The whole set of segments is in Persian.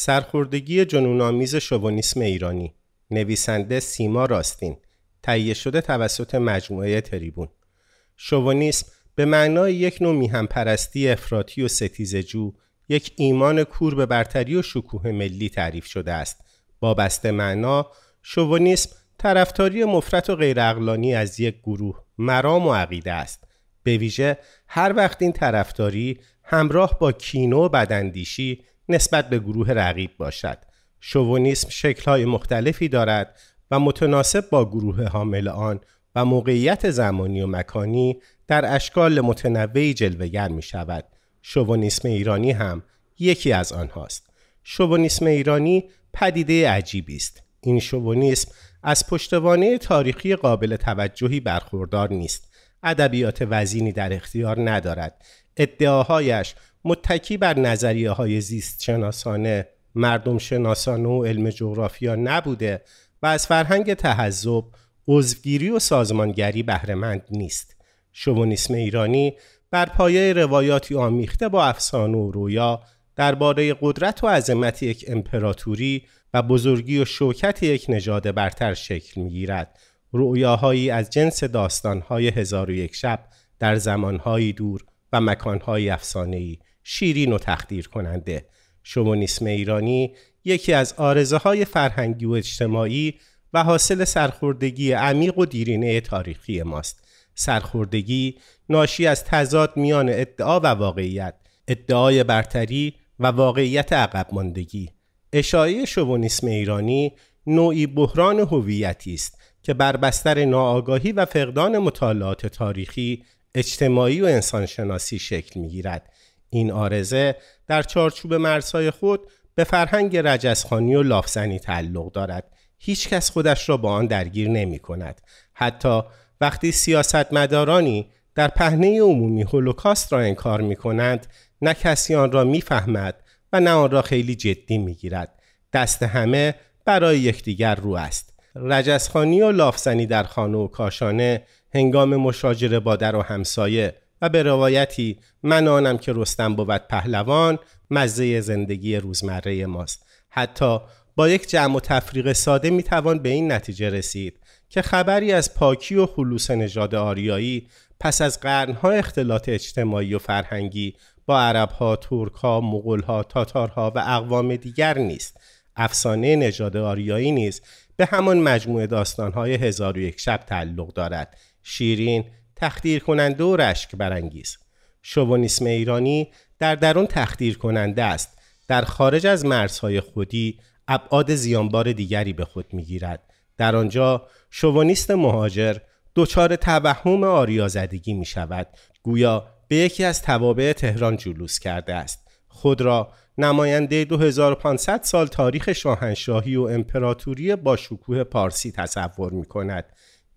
سرخوردگی جنونآمیز شوونیسم ایرانی. نویسنده سیما راستین. تهیه شده توسط مجموعه تریبون. شوونیسم به معنای یک نوع میهم پرستی افراطی و ستیزجو یک ایمان کور به برتری و شکوه ملی تعریف شده است. با بسته معنا شوونیسم طرفداری مفرت و غیراقلانی از یک گروه مرام و عقیده است. به ویژه هر وقت این طرفداری همراه با کینو و بداندیشی نسبت به گروه رقیب باشد شوونیسم شکلهای مختلفی دارد و متناسب با گروه حامل آن و موقعیت زمانی و مکانی در اشکال متنوعی جلوگر می شود. شوونیسم ایرانی هم یکی از آنهاست. شوونیسم ایرانی پدیده عجیبی است. این شوونیسم از پشتوانه تاریخی قابل توجهی برخوردار نیست. ادبیات وزینی در اختیار ندارد. ادعاهایش متکی بر نظریه های زیست شناسانه، مردم شناسانه و علم جغرافیا نبوده و از فرهنگ تحذب، عضوگیری و سازمانگری بهرهمند نیست. شوونیسم ایرانی بر پایه روایاتی آمیخته با افسانه و رویا درباره قدرت و عظمت یک امپراتوری و بزرگی و شوکت یک نژاد برتر شکل می‌گیرد رویاهایی از جنس داستانهای هزار و یک شب در زمانهایی دور و مکانهای افسانه‌ای. شیرین و تخدیر کننده شوونیسم ایرانی یکی از آرزه های فرهنگی و اجتماعی و حاصل سرخوردگی عمیق و دیرینه تاریخی ماست. سرخوردگی ناشی از تضاد میان ادعا و واقعیت ادعای برتری و واقعیت عقب ماندگی. اشاعه شوونیسم ایرانی نوعی بحران هویتی است که بر بستر ناآگاهی و فقدان مطالعات تاریخی اجتماعی و انسانشناسی شکل می‌گیرد. این آرزه در چارچوب مرزهای خود به فرهنگ رجزخانی و لافزنی تعلق دارد. هیچ کس خودش را با آن درگیر نمی کند حتی وقتی سیاستمدارانی در پهنه عمومی هولوکاست را انکار می کنند نه کسی آن را می‌فهمد و نه آن را خیلی جدی می گیرد دست همه برای یکدیگر رو است. رجزخانی و لافزنی در خانه و کاشانه هنگام مشاجره با در و همسایه و به روایتی من آنم که رستم بود پهلوان مزه زندگی روزمره ماست. حتی با یک جمع و تفریق ساده می توان به این نتیجه رسید که خبری از پاکی و خلوص نژاد آریایی پس از قرنها اختلاط اجتماعی و فرهنگی با عربها، ترکها، مغولها، تاتارها و اقوام دیگر نیست. افسانه نژاد آریایی نیز به همان مجموعه داستانهای هزار و یک شب تعلق دارد. شیرین تخدیر کننده و رشک برانگیز. شوونیسم ایرانی در درون تخدیر کننده است. در خارج از مرزهای خودی ابعاد زیانبار دیگری به خود می‌گیرد. در آنجا شوونیست مهاجر دچار توهم آریازدگی می شود گویا به یکی از توابع تهران جلوس کرده است. خود را نماینده 2500 سال تاریخ شاهنشاهی و امپراتوری با شکوه پارسی تصور می کند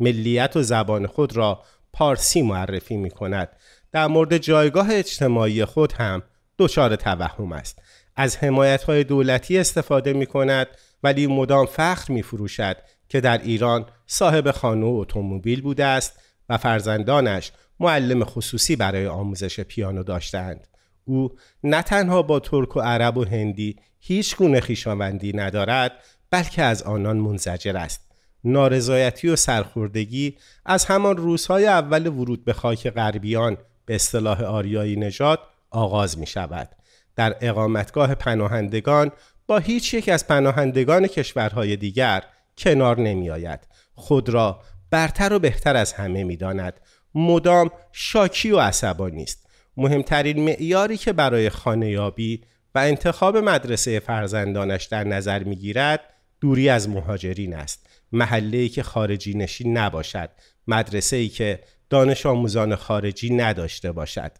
ملیت و زبان خود را پارسی معرفی می کند در مورد جایگاه اجتماعی خود هم دچار توهم است. از حمایت های دولتی استفاده می کند ولی مدام فخر می فروشد که در ایران صاحب خانه و اتومبیل بوده است و فرزندانش معلم خصوصی برای آموزش پیانو داشتند او نه تنها با ترک و عرب و هندی هیچ گونه خیشاوندی ندارد بلکه از آنان منزجر است. نارضایتی و سرخوردگی از همان روزهای اول ورود به خاک غربیان به اصطلاح آریایی نژاد آغاز می شود. در اقامتگاه پناهندگان با هیچ یک از پناهندگان کشورهای دیگر کنار نمی آید. خود را برتر و بهتر از همه می داند. مدام شاکی و عصبانی است. مهمترین معیاری که برای خانهیابی و انتخاب مدرسه فرزندانش در نظر می گیرد دوری از مهاجرین است. محله که خارجی نشین نباشد. مدرسه ای که دانش آموزان خارجی نداشته باشد.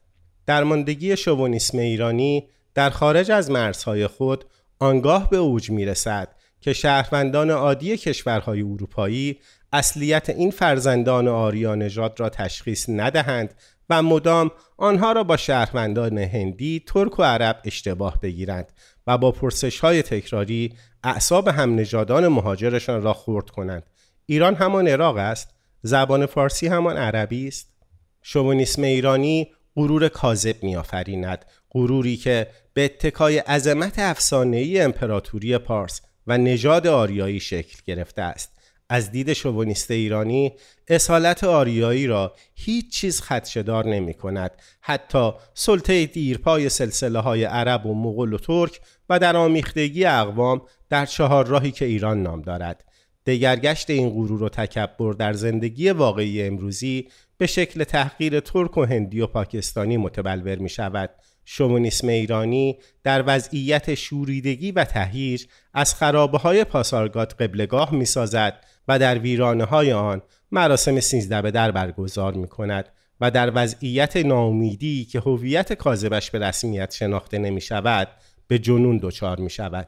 درماندگی شوونیسم ایرانی در خارج از مرزهای خود آنگاه به اوج می رسد که شهروندان عادی کشورهای اروپایی اصلیت این فرزندان آریا نژاد را تشخیص ندهند و مدام آنها را با شهروندان هندی، ترک و عرب اشتباه بگیرند و با پرسش های تکراری اعصاب هم نجادان مهاجرشان را خورد کنند. ایران همان عراق است زبان فارسی همان عربی است. شوونیسم ایرانی غرور کاذب میآفریند غروری که به اتکای عظمت افسانه‌ای امپراتوری پارس و نژاد آریایی شکل گرفته است. از دید شوونیست ایرانی اصالت آریایی را هیچ چیز خدشدار نمی کند حتی سلطه دیرپای سلسله های عرب و مغول و ترک و در آمیختگی اقوام در چهار راهی که ایران نام دارد. دگرگشت این غرور و تکبر در زندگی واقعی امروزی به شکل تحقیر ترک و هندی و پاکستانی متبلور می شود شوونیسم ایرانی در وضعیت شوریدگی و تهیج از خرابه های پاسارگاد قبلگاه می سازد و در ویرانه های آن مراسم سیزده به در برگزار می کند و در وضعیت ناامیدی که هویت کاذبش به رسمیت شناخته نمی شود به جنون دچار می شود.